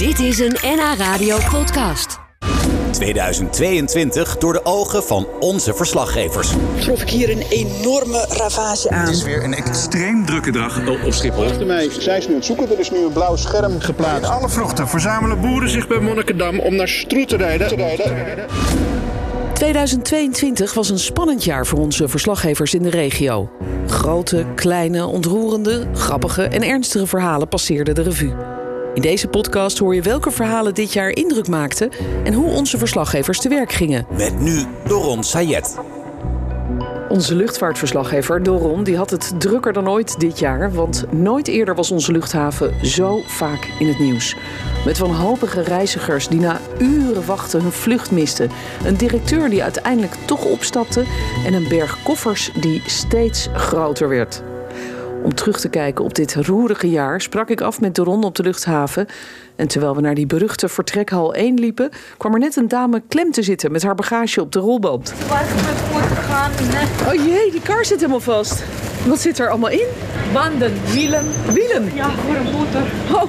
Dit is een NH Radio podcast. 2022 door de ogen van onze verslaggevers. trof ik hier een enorme ravage aan. Het is weer een extreem drukke dag op Schiphol. Achter mij zijn ze nu aan het zoeken. Er is nu een blauw scherm geplaatst. Alle vrochten verzamelen boeren zich bij Monnikendam om naar Stroet te rijden. 2022 was een spannend jaar voor onze verslaggevers in de regio. Grote, kleine, ontroerende, grappige en ernstige verhalen passeerden de revue. In deze podcast hoor je welke verhalen dit jaar indruk maakten en hoe onze verslaggevers te werk gingen. Met nu Doron Sayed. Onze luchtvaartverslaggever Doron die had het drukker dan ooit dit jaar, want nooit eerder was onze luchthaven zo vaak in het nieuws. Met wanhopige reizigers die na uren wachten hun vlucht misten, een directeur die uiteindelijk toch opstapte en een berg koffers die steeds groter werd. Om terug te kijken op dit roerige jaar sprak ik af met Doron op de luchthaven. En terwijl we naar die beruchte vertrekhal 1 liepen, kwam er net een dame klem te zitten met haar bagage op de? Nee. Oh jee, die kar zit helemaal vast. Wat zit er allemaal in? Banden, wielen. Wielen. Ja, voor een motor. Oh.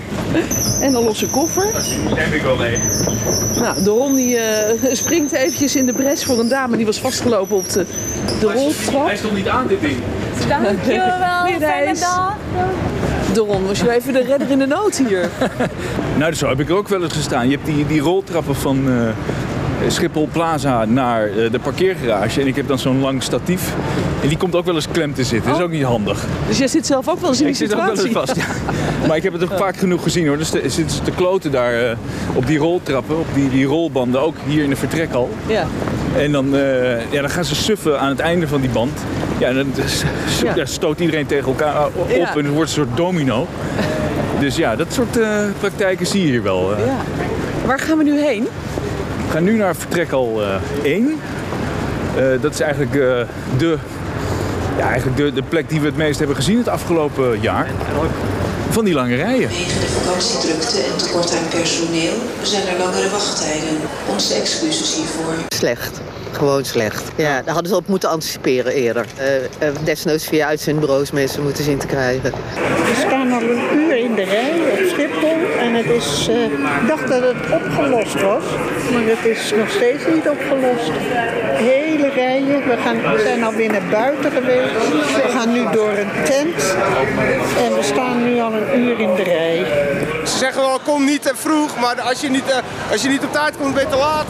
En een losse koffer. Neem ik wel mee. Nou, Doron die, eh, springt eventjes in de bres voor een dame die was vastgelopen op de, de roltrap. stond niet aan, dit ding. Dankjewel. Fijne dag. Doron, was je even de redder in de nood hier? Nou, zo heb ik er ook wel eens gestaan. Je hebt die, die roltrappen van eh, Schiphol Plaza naar eh, de parkeergarage. En ik heb dan zo'n lang statief. En die komt ook wel eens klem te zitten. Dat is ook niet handig. Dus jij zit zelf ook wel eens in die Ik zit ook wel eens situatie. vast. Ja. Maar ik heb het ook vaak genoeg gezien hoor. Dus zitten ze te kloten daar eh, op die roltrappen, op die, die rolbanden. Ook hier in de vertrekhal. Ja. En dan, eh, ja, dan gaan ze suffen aan het einde van die band. Ja, en dan Ja. stoot iedereen tegen elkaar op Ja. en het wordt een soort domino. Dus ja, dat soort praktijken zie je hier wel. ja. Waar gaan we nu heen? We gaan nu naar vertrekhal eh 1. Eh, dat is eigenlijk, eh, de, ja, eigenlijk de, de plek die we het meest hebben gezien het afgelopen jaar. Van die lange rijen. Vanwege de vakantiedrukte en tekort aan personeel zijn er langere wachttijden. Onze excuses hiervoor. Slecht. Gewoon slecht. Ja, daar hadden ze op moeten anticiperen eerder. Eh, eh, desnoods via uitzendbureaus mensen moeten zien te krijgen. We staan al een uur in de rij op Schiphol en het is, eh, dacht dat het opgelost was, maar het is nog steeds niet opgelost. Hele rijen, we, gaan, we zijn alweer naar buiten geweest, we gaan nu door een tent en we staan nu al een uur in de rij. Ze zeggen wel, kom niet te vroeg, maar als je niet, eh, als je niet op tijd komt, ben je te laat.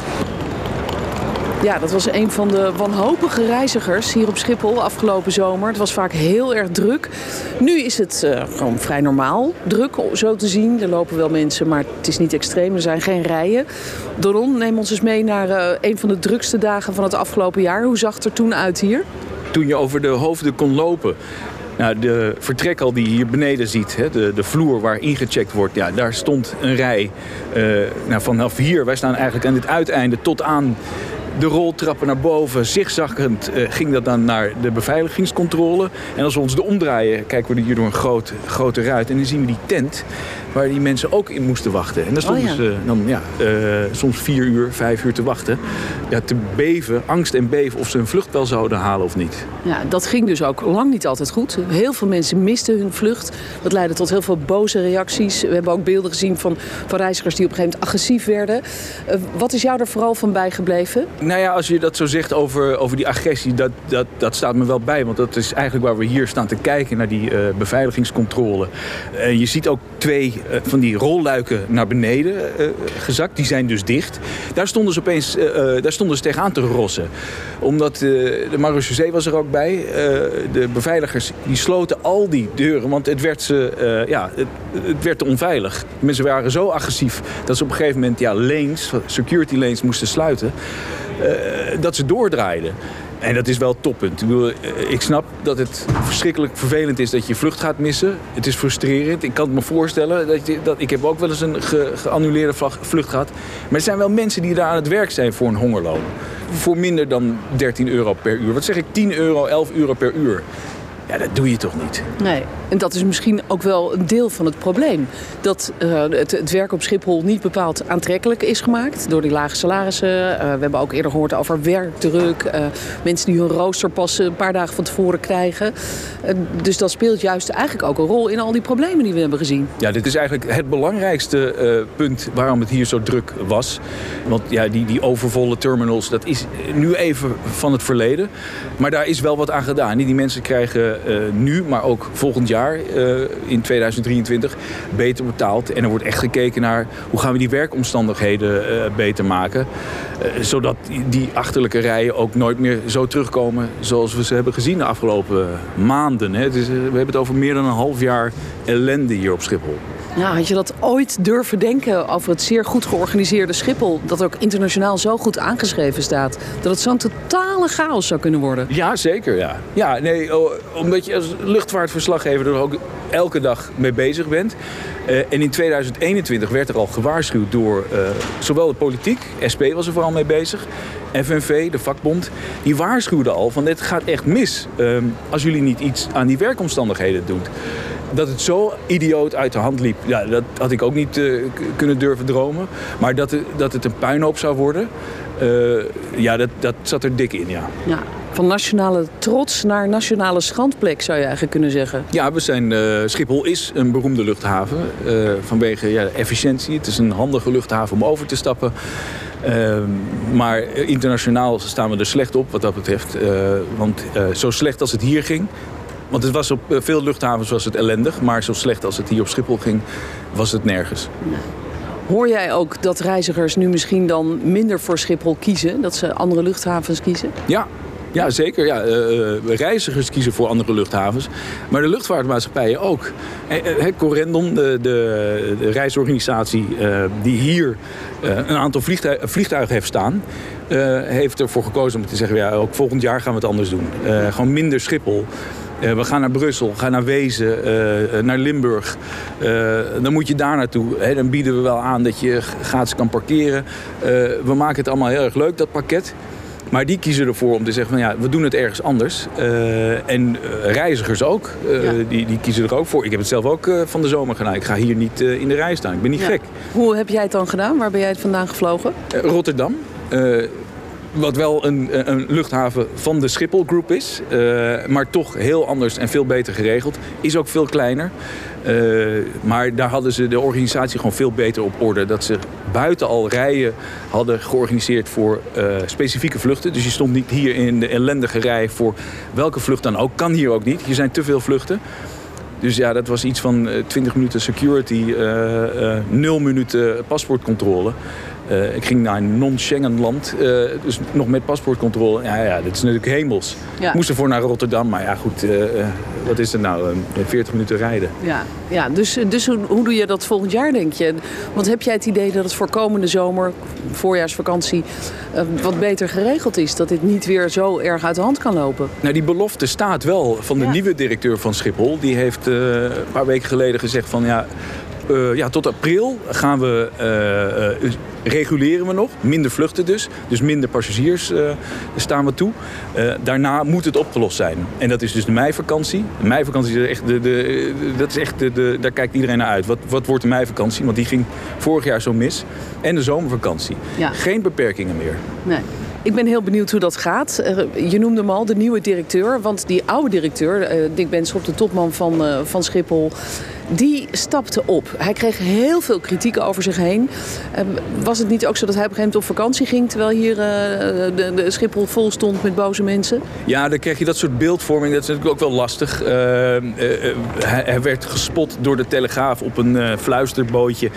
Ja, dat was een van de wanhopige reizigers hier op Schiphol afgelopen zomer. Het was vaak heel erg druk. Nu is het eh, gewoon vrij normaal druk, zo te zien. Er lopen wel mensen, maar het is niet extreem. Er zijn geen rijen. Doron, neem ons eens mee naar eh, een van de drukste dagen van het afgelopen jaar. Hoe zag het er toen uit hier? Toen je over de hoofden kon lopen. Nou, de vertrekhal die je hier beneden ziet, hè, de, de vloer waar ingecheckt wordt, ja, daar stond een rij. eh, nou, vanaf hier, wij staan eigenlijk aan dit uiteinde tot aan de roltrappen naar boven. Zigzaggend eh, ging dat dan naar de beveiligingscontrole. En als we ons de omdraaien, kijken we hier door een groot, grote ruit. En dan zien we die tent waar die mensen ook in moesten wachten. En daar stonden Oh ja. ze dan ja, eh, soms vier uur, vijf uur te wachten. Ja, te beven, angst en beven of ze hun vlucht wel zouden halen of niet. Ja, dat ging dus ook lang niet altijd goed. Heel veel mensen misten hun vlucht. Dat leidde tot heel veel boze reacties. We hebben ook beelden gezien van, van reizigers die op een gegeven moment agressief werden. Eh, wat is jou er vooral van bijgebleven? Nou ja, als je dat zo zegt over, over die agressie, dat, dat, dat staat me wel bij. Want dat is eigenlijk waar we hier staan te kijken naar die eh, beveiligingscontrole. En je ziet ook twee eh, van die rolluiken naar beneden gezakt. Die zijn dus dicht. Daar stonden ze opeens daar stonden ze tegenaan te rossen. Omdat de marechaussee was er ook bij. De beveiligers die sloten al die deuren. Want het werd, ze, ja, het, het werd onveilig. Mensen waren zo agressief dat ze op een gegeven moment ja, lanes, security lanes moesten sluiten. Eh, dat ze doordraaiden. En dat is wel toppunt. Ik, eh, ik snap dat het verschrikkelijk vervelend is dat je vlucht gaat missen. Het is frustrerend. Ik kan het me voorstellen. Dat je, dat, ik heb ook wel eens een ge- geannuleerde vlucht gehad. Maar er zijn wel mensen die daar aan het werk zijn voor een hongerloon. Voor minder dan 13 euro per uur. Wat zeg ik? 10 euro, 11 euro per uur. Ja, dat doe je toch niet? Nee. En dat is misschien ook wel een deel van het probleem. Dat uh, het, het, werk op Schiphol niet bepaald aantrekkelijk is gemaakt door die lage salarissen. Uh, we hebben ook eerder gehoord over werkdruk. Uh, mensen die hun rooster pas een paar dagen van tevoren krijgen. dus dat speelt juist eigenlijk ook een rol in al die problemen die we hebben gezien. Ja, dit is eigenlijk het belangrijkste punt waarom het hier zo druk was. Want ja, die, die overvolle terminals, dat is nu even van het verleden. Maar daar is wel wat aan gedaan. Die mensen krijgen nu, maar ook volgend jaar uh, in 2023 beter betaald. En er wordt echt gekeken naar hoe gaan we die werkomstandigheden uh, beter maken. Zodat die achterlijke rijen ook nooit meer zo terugkomen zoals we ze hebben gezien de afgelopen maanden. Hè. We hebben het over meer dan een half jaar ellende hier op Schiphol. Ja, had je dat ooit durven denken over het zeer goed georganiseerde Schiphol... dat ook internationaal zo goed aangeschreven staat... dat het zo'n totale chaos zou kunnen worden? Ja, zeker. Ja. Ja, nee, omdat je als luchtvaartverslaggever er ook elke dag mee bezig bent. Uh, en in 2021 werd er al gewaarschuwd door uh, zowel de politiek... SP was er vooral mee bezig... FNV, de vakbond, die waarschuwde al van dit gaat echt mis... Uh, als jullie niet iets aan die werkomstandigheden doen dat het zo idioot uit de hand liep, ja, dat had ik ook niet uh, kunnen durven dromen. Maar dat, dat het een puinhoop zou worden, uh, ja, dat, dat zat er dik in, ja. ja. Van nationale trots naar nationale schandplek, zou je eigenlijk kunnen zeggen. Ja, we zijn, uh, Schiphol is een beroemde luchthaven vanwege ja, efficiëntie. Het is een handige luchthaven om over te stappen. maar internationaal staan we er slecht op wat dat betreft. want zo slecht als het hier ging, want het was op veel luchthavens was het ellendig. Maar zo slecht als het hier op Schiphol ging, was het nergens. Hoor jij ook dat reizigers nu misschien dan minder voor Schiphol kiezen? Dat ze andere luchthavens kiezen? Ja, ja, zeker. Ja, uh, reizigers kiezen voor andere luchthavens. Maar de luchtvaartmaatschappijen ook. Uh, Corendon, de, de, de reisorganisatie uh, die hier een aantal vliegtuig, vliegtuigen heeft staan... heeft ervoor gekozen om te zeggen... Ja, ook volgend jaar gaan we het anders doen. gewoon minder Schiphol. Uh, we gaan naar Brussel, gaan naar Wezen, uh, naar Limburg. Uh, dan moet je daar naartoe. Hè. Dan bieden we wel aan dat je gratis kan parkeren. we maken het allemaal heel erg leuk, dat pakket. Maar die kiezen ervoor om te zeggen van ja, we doen het ergens anders. en reizigers ook, ja. die, die kiezen er ook voor. Ik heb het zelf ook van de zomer gedaan. Ik ga hier niet in de rij staan. Ik ben niet ja. gek. Hoe heb jij het dan gedaan? Waar ben jij het vandaan gevlogen? Rotterdam wat wel een, een, luchthaven van de Schiphol Group is. Uh, maar toch heel anders en veel beter geregeld. Is ook veel kleiner. Uh, maar daar hadden ze de organisatie gewoon veel beter op orde. Dat ze buiten al rijen hadden georganiseerd voor specifieke vluchten. Dus je stond niet hier in de ellendige rij voor welke vlucht dan ook. Kan hier ook niet. Hier zijn te veel vluchten. Dus ja, dat was iets van 20 minuten security, 0 minuten paspoortcontrole. Uh, ik ging naar een non-Schengen land, uh, dus nog met paspoortcontrole. Ja, ja, dat is natuurlijk hemels. Ja. Ik moest ervoor naar Rotterdam, maar ja goed, uh, wat is er nou? 40 minuten rijden. Ja, ja dus, dus hoe, hoe, doe je dat volgend jaar, denk je? Want heb jij het idee dat het voor komende zomer, voorjaarsvakantie, wat beter geregeld is? Dat dit niet weer zo erg uit de hand kan lopen? Nou, die belofte staat wel van de ja. nieuwe directeur van Schiphol. Die heeft een paar weken geleden gezegd van ja... Uh, ja, tot april gaan we, uh, uh, reguleren we nog. Minder vluchten dus. Dus minder passagiers staan we toe. daarna moet het opgelost zijn. En dat is dus de meivakantie. De meivakantie is echt, de, de, dat is echt de, de, daar kijkt iedereen naar uit. Wat, wat wordt de meivakantie? Want die ging vorig jaar zo mis. En de zomervakantie. Ja. Geen beperkingen meer. Nee. Ik ben heel benieuwd hoe dat gaat. Je noemde hem al, de nieuwe directeur. Want die oude directeur, Dick Benschop, de topman van, van Schiphol die stapte op. Hij kreeg heel veel kritiek over zich heen. Uh, was het niet ook zo dat hij op een gegeven moment op vakantie ging... terwijl hier de, de, Schiphol vol stond met boze mensen? Ja, dan krijg je dat soort beeldvorming. Dat is natuurlijk ook wel lastig. Hij, hij, werd gespot door de Telegraaf op een fluisterbootje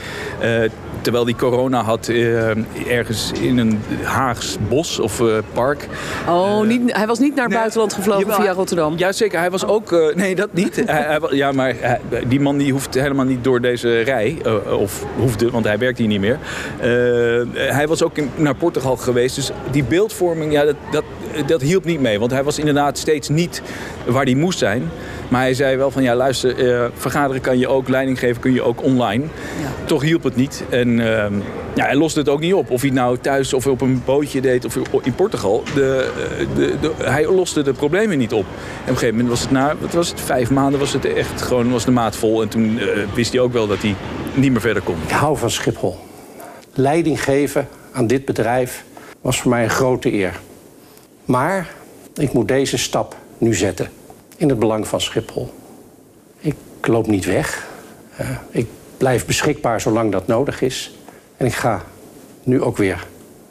terwijl hij corona had uh, ergens in een Haags bos of uh, park. Oh, niet, hij was niet naar nee, buitenland gevlogen jawel, via Rotterdam? Ja, zeker. Hij was ook... Uh, nee, dat niet. hij, hij, ja, maar die man die hoeft helemaal niet door deze rij. of hoefde, want hij werkt hier niet meer. hij was ook in, naar Portugal geweest. Dus die beeldvorming, ja, dat, dat, dat hielp niet mee. Want hij was inderdaad steeds niet waar hij moest zijn. Maar hij zei wel van ja, luister, eh, vergaderen kan je ook, leiding geven kun je ook online. Toch hielp het niet. En ehm, ja, hij loste het ook niet op. Of hij het nou thuis of op een bootje deed of in Portugal. De, eh, de, de, hij loste de problemen niet op. En op een gegeven moment was het na, wat was het, vijf maanden was het echt gewoon, was de maat vol. En toen eh, wist hij ook wel dat hij niet meer verder kon. Ik hou van Schiphol. Leiding geven aan dit bedrijf was voor mij een grote eer. Maar ik moet deze stap nu zetten in het belang van Schiphol. Ik loop niet weg. Eh, ik blijf beschikbaar zolang dat nodig is. En ik ga nu ook weer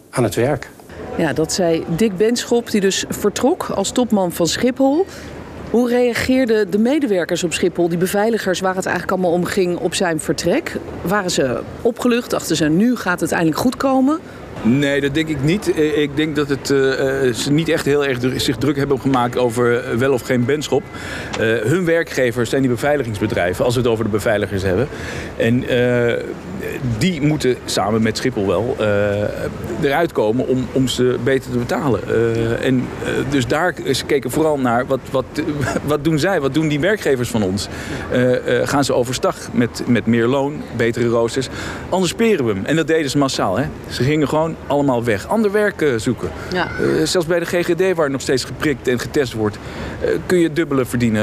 aan het werk. Ja, dat zei Dick Benschop, die dus vertrok als topman van Schiphol. Hoe reageerden de medewerkers op Schiphol, die beveiligers waar het eigenlijk allemaal om ging, op zijn vertrek? Waren ze opgelucht? Dachten ze, nu gaat het eindelijk goed komen? Nee, dat denk ik niet. Eh, Ik denk dat het, eh, ze niet echt heel erg zich druk hebben gemaakt over wel of geen benschop. Hun werkgevers zijn die beveiligingsbedrijven, als we het over de beveiligers hebben. En die moeten samen met Schiphol wel eruit komen om, om ze beter te betalen. En, dus daar ze keken vooral naar wat, wat, wat doen zij, wat doen die werkgevers van ons. Gaan ze overstag met, met meer loon, betere roosters. Anders peren we hem. En dat deden ze massaal. Hè? Ze gingen gewoon allemaal weg. Ander werk eh, zoeken. Ja. Eh, zelfs bij de GGD, waar nog steeds geprikt en getest wordt, eh, kun je dubbele verdienen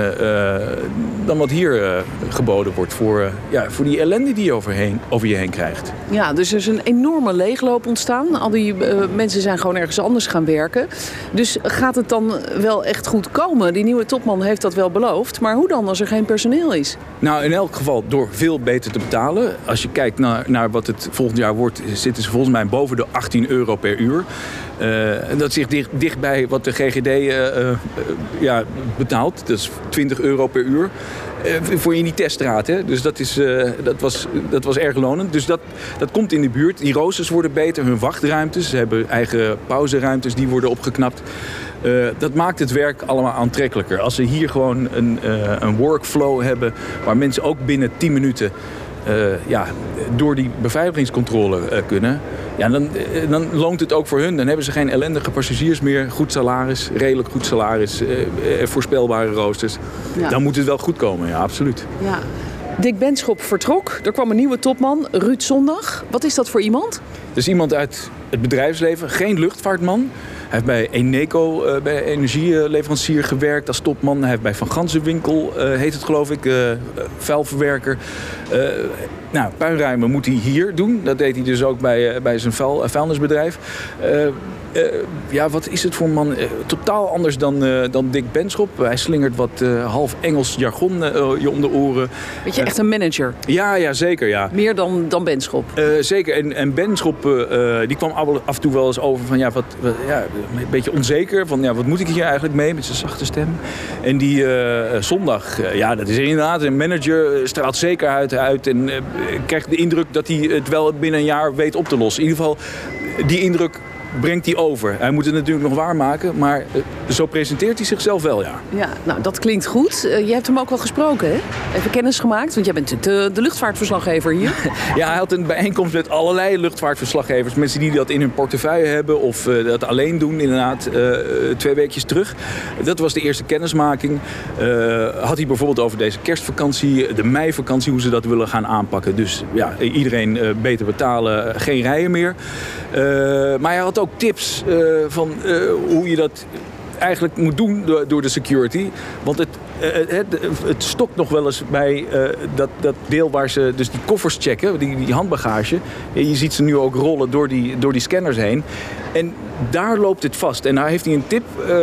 dan wat hier geboden wordt voor, ja, voor die ellende die je overheen, over je heen krijgt. Ja, dus er is een enorme leegloop ontstaan. Al die mensen zijn gewoon ergens anders gaan werken. Dus gaat het dan wel echt goed komen? Die nieuwe topman heeft dat wel beloofd. Maar hoe dan als er geen personeel is? Nou, in elk geval door veel beter te betalen. Als je kijkt naar, naar wat het volgend jaar wordt, zitten ze volgens mij boven de 18 euro per uur. Eh, en dat zit dicht, dichtbij wat de GGD eh, eh, ja, betaalt. Dat is 20 euro per uur. Voor in die teststraat. Hè? Dus dat, is, dat, was, dat was erg lonend. Dus dat, dat komt in de buurt. Die roosters worden beter, hun wachtruimtes. Ze hebben eigen pauzeruimtes, die worden opgeknapt. Dat maakt het werk allemaal aantrekkelijker. Als ze hier gewoon een, een workflow hebben... waar mensen ook binnen 10 minuten ja, door die beveiligingscontrole eh, kunnen... Ja, dan, eh, dan loont het ook voor hun. Dan hebben ze geen ellendige passagiers meer. Goed salaris, redelijk goed salaris, eh, eh, voorspelbare roosters. Ja. Dan moet het wel goed komen, ja, absoluut. Ja. Dick Benschop vertrok. Er kwam een nieuwe topman, Ruud Zondag. Wat is dat voor iemand? Dus iemand uit het bedrijfsleven, geen luchtvaartman. Hij heeft bij Eneco, eh, bij energieleverancier gewerkt als topman. Hij heeft bij Van Gansenwinkel, eh, heet het geloof ik, eh, vuilverwerker. Nou, puinruimen moet hij hier doen. Dat deed hij dus ook bij, bij zijn vuil, vuilnisbedrijf. Ja, wat is het voor een man? Totaal anders dan, dan Dick Benschop. Hij slingert wat half Engels jargon je om de oren. Weet je, echt een manager. Ja, ja, zeker, ja. Meer dan, dan Benschop. Zeker. En, en Ben Schop, eh, die kwam af en toe wel eens over van ja, wat, ja, een beetje onzeker. Van ja, wat moet ik hier eigenlijk mee met zijn zachte stem. En die eh, zondag, eh, ja, dat is inderdaad een manager, eh, straalt zekerheid uit. En krijgt de indruk dat hij het wel binnen een jaar weet op te lossen. In ieder geval, die indruk brengt hij over. Hij moet het natuurlijk nog waarmaken, maar eh, zo presenteert hij zichzelf wel, ja. Ja, nou dat klinkt goed. Eh, je hebt hem ook wel gesproken, hè? Even kennis gemaakt, want jij bent de, de luchtvaartverslaggever hier. Ja, hij had een bijeenkomst met allerlei luchtvaartverslaggevers. Mensen die dat in hun portefeuille hebben of eh, dat alleen doen, inderdaad, twee weekjes terug. Dat was de eerste kennismaking. Had hij bijvoorbeeld over deze kerstvakantie, de meivakantie, hoe ze dat willen gaan aanpakken. Dus ja, iedereen beter betalen, geen rijen meer. Maar hij had ook tips eh, van eh, hoe je dat eigenlijk moet doen door, door de security. Want het, eh, het, het stokt nog wel eens bij eh, dat, dat deel waar ze dus die koffers checken, die, die handbagage. Ja, Je ziet ze nu ook rollen door die, door die scanners heen. En daar loopt het vast. En daar heeft hij een tip eh,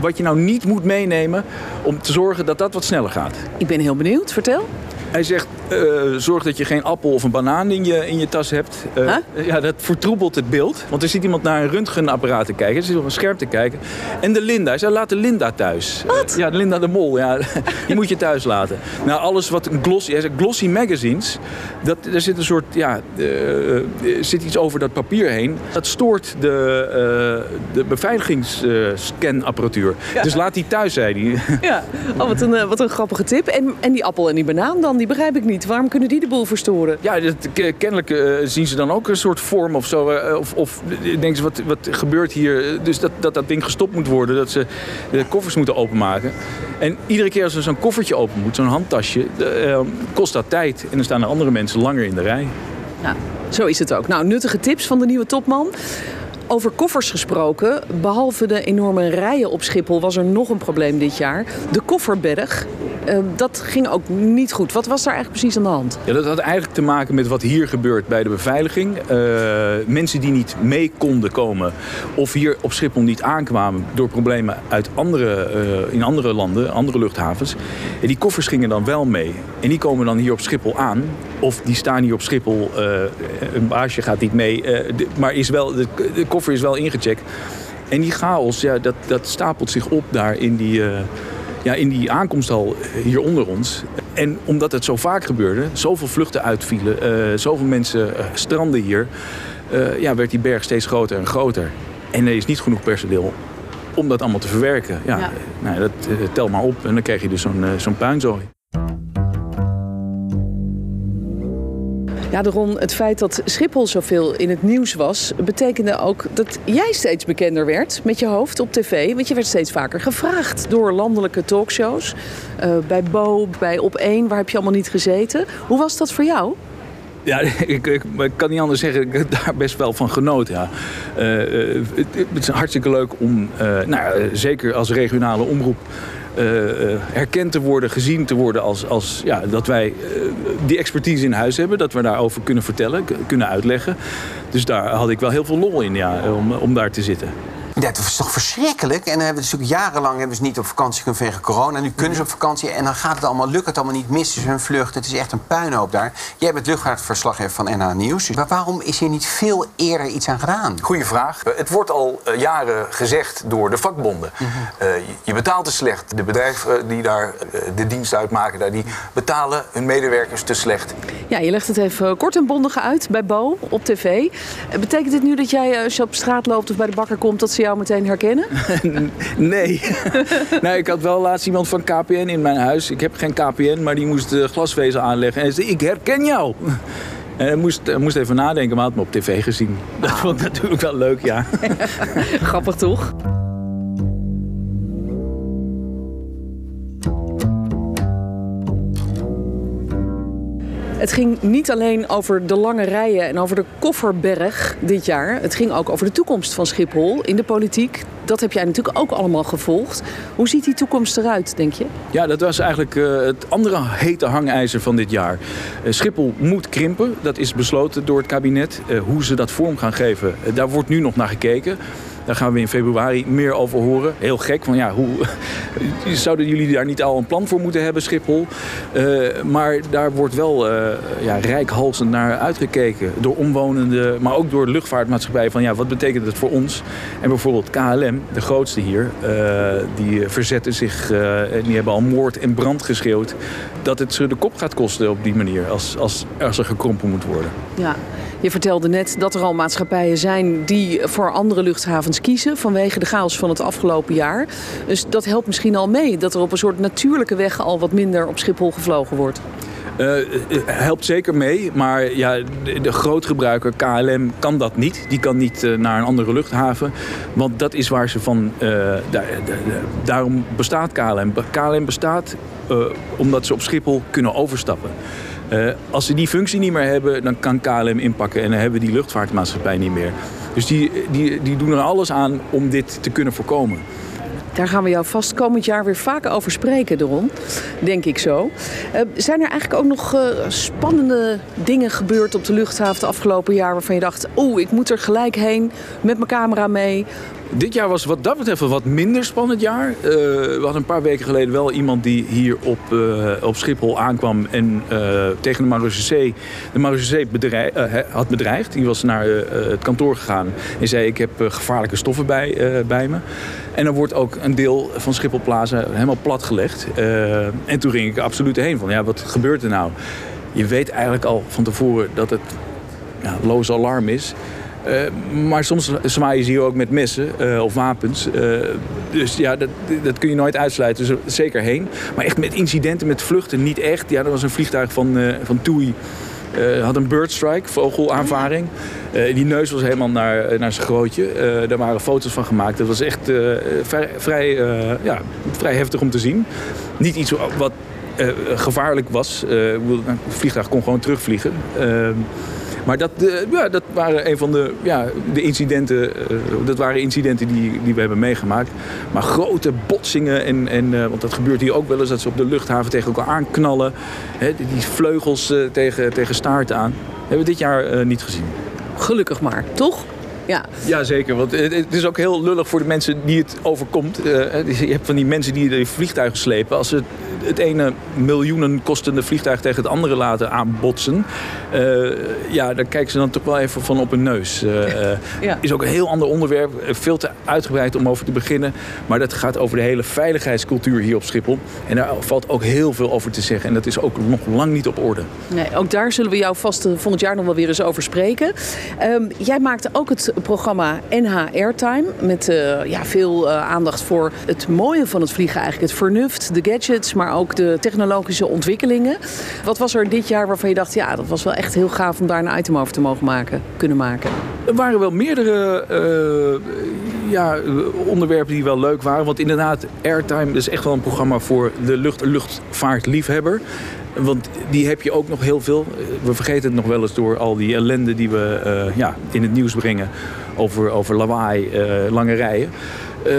wat je nou niet moet meenemen om te zorgen dat dat wat sneller gaat. Ik ben heel benieuwd, vertel. Hij zegt, eh, zorg dat je geen appel of een banaan in je, in je tas hebt. Eh, Ja, dat vertroebelt het beeld. Want er zit iemand naar een röntgenapparaat te kijken. Er zit op een scherm te kijken. En de Linda. Hij zei, laat de Linda thuis. Wat? ja, de Linda de Mol. Ja, die moet je thuis laten. Nou, alles wat een glossy... Hij zegt, glossy magazines. Dat, er zit een soort... Ja, eh, er zit iets over dat papier heen. Dat stoort de, eh de beveiligingsscanapparatuur. Dus laat die thuis, zei hij. Ja, oh, wat, een, eh, wat een grappige tip. En, en die appel en die banaan dan, die begrijp ik niet. Niet? Waarom kunnen die de boel verstoren? Ja, dat, k- kennelijk eh, zien ze dan ook een soort vorm of zo. eh, of, of denken ze, wat, wat gebeurt hier? Dus dat, dat dat ding gestopt moet worden. Dat ze de koffers moeten openmaken. En iedere keer als er zo'n koffertje open moet, zo'n handtasje, eh, kost dat tijd. En dan staan er andere mensen langer in de rij. Nou, zo is het ook. Nou, nuttige tips van de nieuwe topman. Over koffers gesproken, behalve de enorme rijen op Schiphol was er nog een probleem dit jaar. De kofferberg. Eh, dat ging ook niet goed. Wat was daar eigenlijk precies aan de hand? Ja, dat had eigenlijk te maken met wat hier gebeurt bij de beveiliging. Eh, mensen die niet mee konden komen of hier op Schiphol niet aankwamen door problemen uit andere, eh, in andere landen, andere luchthavens. En die koffers gingen dan wel mee. En die komen dan hier op Schiphol aan. Of die staan hier op Schiphol, een baasje gaat niet mee, maar is wel, de, de is wel ingecheckt. En die chaos, ja, dat, dat stapelt zich op daar in die, eh, ja, in die aankomsthal hier onder ons. En omdat het zo vaak gebeurde, zoveel vluchten uitvielen, eh, zoveel mensen eh, stranden hier, ja, werd die berg steeds groter en groter. En er is niet genoeg personeel om dat allemaal te verwerken. Ja, Ja. Nou, dat tel maar op en dan krijg je dus zo'n zo'n puinzooi. Ja, Ron, het feit dat Schiphol zoveel in het nieuws was, betekende ook dat jij steeds bekender werd met je hoofd op tv. Want je werd steeds vaker gevraagd door landelijke talkshows. Eh, bij Bo, bij Op1, waar heb je allemaal niet gezeten? Hoe was dat voor jou? Ja, ik, ik, kan niet anders zeggen. Ik heb daar best wel van genoten. Ja. Eh, eh, het, het is hartstikke leuk om, nou, zeker als regionale omroep, herkend te worden, gezien te worden als, als ja, dat wij eh, die expertise in huis hebben, dat we daarover kunnen vertellen, kunnen uitleggen. Dus daar had ik wel heel veel lol in ja, om, om daar te zitten. Ja, het was toch verschrikkelijk. En dan hebben we natuurlijk jarenlang hebben ze niet op vakantie kunnen vanwege corona. Nu kunnen ze op vakantie en dan gaat het allemaal, lukt het allemaal niet, missen ze hun vlucht. Het is echt een puinhoop daar. Jij bent luchtvaartverslaggever van NH Nieuws. Dus maar waarom is hier niet veel eerder iets aan gedaan? Goeie vraag. Eh, Het wordt al eh, jaren gezegd door de vakbonden. Eh, je- je betaalt te slecht. De bedrijven die daar de dienst uitmaken, daar, die betalen hun medewerkers te slecht. Ja, je legt het even kort en bondig uit bij Bo op tv. Betekent dit nu dat jij, als je op straat loopt of bij de bakker komt, dat ze jou meteen herkennen? Nee. nou, ik had wel laatst iemand van KPN in mijn huis. Ik heb geen KPN, maar die moest glasvezel aanleggen. En hij zei, ik herken jou. En hij moest, hij moest even nadenken, maar had me op tv gezien. Dat vond ik natuurlijk wel leuk, ja. Grappig toch? Het ging niet alleen over de lange rijen en over de kofferberg dit jaar. Het ging ook over de toekomst van Schiphol in de politiek. Dat heb jij natuurlijk ook allemaal gevolgd. Hoe ziet die toekomst eruit, denk je? Ja, dat was eigenlijk eh, het andere hete hangijzer van dit jaar. Eh, Schiphol moet krimpen. Dat is besloten door het kabinet. Eh, hoe ze dat vorm gaan geven, daar wordt nu nog naar gekeken. Daar gaan we in februari meer over horen. Heel gek, van ja, hoe zouden jullie daar niet al een plan voor moeten hebben, Schiphol? Eh, maar daar wordt wel eh ja, rijkhalsend naar uitgekeken. Door omwonenden, maar ook door de luchtvaartmaatschappij. Van ja, wat betekent het voor ons? En bijvoorbeeld KLM, de grootste hier, eh, die verzetten zich en die hebben al moord en brand geschreeuwd. Dat het ze de kop gaat kosten op die manier, als, als, als er gekrompen moet worden. Ja, je vertelde net dat er al maatschappijen zijn die voor andere luchthavens kiezen vanwege de chaos van het afgelopen jaar. Dus dat helpt misschien al mee dat er op een soort natuurlijke weg al wat minder op Schiphol gevlogen wordt. Eh, helpt zeker mee, maar ja, de, grootgebruiker KLM kan dat niet. Die kan niet eh, naar een andere luchthaven, want dat is waar ze van... daar- daar- daar- daarom bestaat KLM. KLM bestaat omdat ze op Schiphol kunnen overstappen. Als ze die functie niet meer hebben, dan kan KLM inpakken en dan hebben we die luchtvaartmaatschappij niet meer. Dus die, die, die doen er alles aan om dit te kunnen voorkomen. Daar gaan we jou vast komend jaar weer vaak over spreken, Doron. Denk ik zo. Eh, zijn er eigenlijk ook nog eh, spannende dingen gebeurd op de luchthaven het afgelopen jaar... waarvan je dacht, oeh, ik moet er gelijk heen met mijn camera mee... Dit jaar was wat dat betreft een wat minder spannend jaar. Eh, we hadden een paar weken geleden wel iemand die hier op, op Schiphol aankwam en tegen de Marechaussee, de Marechaussee bedreig, had bedreigd. Die was naar het kantoor gegaan en zei ik heb gevaarlijke stoffen bij, bij me. En dan wordt ook een deel van Schiphol Plaza helemaal platgelegd. Eh, en toen ging ik absoluut heen van ja, wat gebeurt er nou? Je weet eigenlijk al van tevoren dat het ja, loos alarm is. Eh, maar soms zwaaien ze hier ook met messen eh, of wapens. Dus ja, dat, dat kun je nooit uitsluiten. Dus er zeker heen. Maar echt met incidenten, met vluchten, niet echt. Ja, er was een vliegtuig van, van TUI. had een birdstrike, vogelaanvaring. Eh, die neus was helemaal naar, eh, naar zijn grootje. Eh, daar waren foto's van gemaakt. Dat was echt vrij, ja, vrij heftig om te zien. Niet iets wat gevaarlijk was. Het vliegtuig kon gewoon terugvliegen. Eh, maar dat, ja, dat waren een van de, ja, de incidenten. dat waren incidenten die, die we hebben meegemaakt. Maar grote botsingen. En, en, want dat gebeurt hier ook wel eens. Dat ze op de luchthaven tegen elkaar aanknallen. Hè, die vleugels tegen, tegen staart aan. Hebben we dit jaar niet gezien. Gelukkig maar, toch? Ja. Ja, zeker. Want het, is ook heel lullig voor de mensen die het overkomt. Eh, je hebt van die mensen die de vliegtuigen slepen. Als ze het ene miljoenen kostende vliegtuig tegen het andere laten aanbotsen... eh, ja, daar kijken ze dan toch wel even van op hun neus. Eh, eh, Ja. Is ook een heel ander onderwerp. eh, Veel te uitgebreid om over te beginnen. Maar dat gaat over de hele veiligheidscultuur hier op Schiphol. En daar valt ook heel veel over te zeggen. En dat is ook nog lang niet op orde. Nee, ook daar zullen we jou vast eh, volgend jaar nog wel weer eens over spreken. Ehm, jij maakte ook het programma NH Airtime. Met eh, ja, veel eh, aandacht voor het mooie van het vliegen eigenlijk. Het vernuft, de gadgets, maar ook de technologische ontwikkelingen. Wat was er dit jaar waarvan je dacht... ja, dat was wel echt heel gaaf om daar een item over te mogen maken, kunnen maken? Er waren wel meerdere eh, ja, onderwerpen die wel leuk waren. Want inderdaad, Airtime is echt wel een programma voor de lucht, luchtvaartliefhebber. Want die heb je ook nog heel veel. We vergeten het nog wel eens door al die ellende die we eh, ja, in het nieuws brengen. Over, over lawaai, eh, lange rijen. Eh,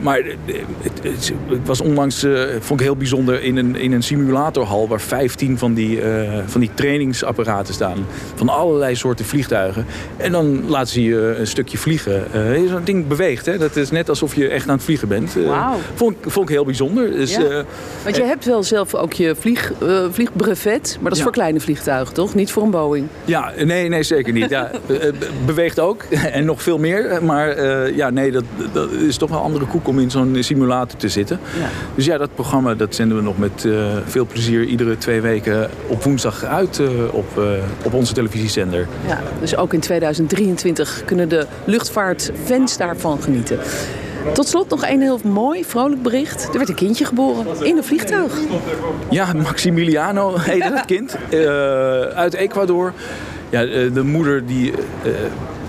maar het, het, het was onlangs, eh, vond ik heel bijzonder, in een, in een simulatorhal waar 15 van die, eh, van die trainingsapparaten staan. Van allerlei soorten vliegtuigen. En dan laten ze je een stukje vliegen. Zo'n ding beweegt, hè? dat is net alsof je echt aan het vliegen bent. Wauw. vond, ik- vond ik heel bijzonder. Dus, Ja. Want je hebt wel zelf ook je vlieg, vliegbrevet, maar dat is Ja. voor kleine vliegtuigen, toch? Niet voor een Boeing. Ja, nee, nee, zeker niet. Ja, be- beweegt ook en nog veel meer. Maar ja, nee, dat, dat is toch wel een andere koek om in zo'n simulator te zitten. Ja. Dus ja, dat programma dat zenden we nog met eh, veel plezier iedere twee weken op woensdag uit eh, op, eh, op onze televisiezender. Ja, dus ook in 2023 kunnen de luchtvaartfans daarvan genieten. Tot slot nog een heel mooi, vrolijk bericht. Er werd een kindje geboren in een vliegtuig. Ja, Maximiliano heette het kind. uit Ecuador. Ja, de moeder die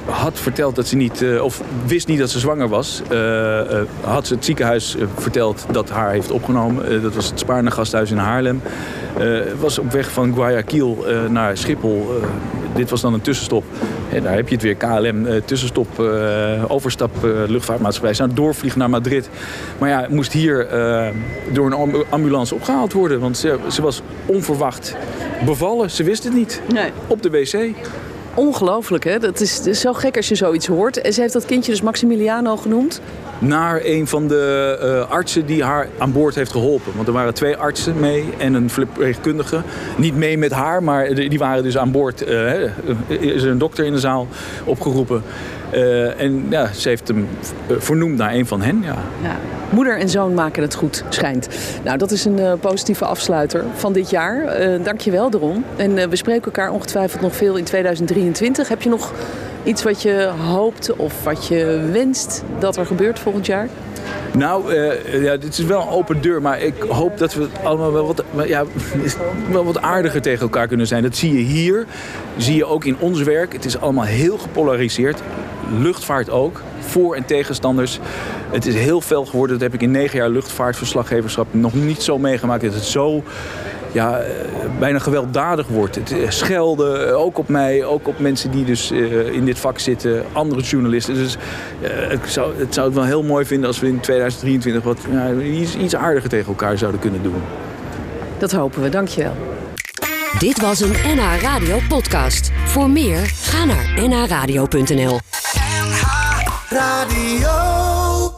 had verteld dat ze niet, eh, of wist niet dat ze zwanger was. Eh, eh, had ze het ziekenhuis verteld dat haar heeft opgenomen. Dat was het Spaarne gasthuis in Haarlem. Was op weg van Guayaquil naar Schiphol. Dit was dan een tussenstop. En daar heb je het weer, KLM, tussenstop, overstap, luchtvaartmaatschappij. Ze aan doorvliegen naar Madrid. Maar ja, moest hier door een ambu- ambulance opgehaald worden. Want ze, ze was onverwacht bevallen. Ze wist het niet. Nee. Op de wc. Ongelooflijk, hè? Dat is, het is zo gek als je zoiets hoort. En ze heeft dat kindje dus Maximiliano genoemd. Naar een van de eh, artsen die haar aan boord heeft geholpen. Want er waren twee artsen mee en een verpleegkundige. Niet mee met haar, maar die waren dus aan boord. eh, hè. Er is een dokter in de zaal opgeroepen. Eh, en ja, ze heeft hem eh, vernoemd naar een van hen. Ja. Ja. Moeder en zoon maken het goed, schijnt. Nou, dat is een eh, positieve afsluiter van dit jaar. Eh Dank je wel, Deron. En eh, we spreken elkaar ongetwijfeld nog veel in 2023. Heb je nog iets wat je hoopt of wat je wenst dat er gebeurt volgend jaar? Nou, eh, ja, dit is wel een open deur, maar ik hoop dat we allemaal wel wat, ja, wel wat aardiger tegen elkaar kunnen zijn. Dat zie je hier, zie je ook in ons werk. Het is allemaal heel gepolariseerd. Luchtvaart ook, voor- en tegenstanders. Het is heel fel geworden. Dat heb ik in negen jaar luchtvaartverslaggeverschap nog niet zo meegemaakt. Dat het zo ja, eh, bijna gewelddadig wordt. Het eh, schelden, eh, ook op mij, ook op mensen die dus eh, in dit vak zitten, andere journalisten. Dus eh, ik zou, het zou het wel heel mooi vinden als we in 2023 wat ja, iets, iets aardiger tegen elkaar zouden kunnen doen. Dat hopen we, dankjewel. Dit was een NH Radio podcast. Voor meer, ga naar nhradio.nl. Radio.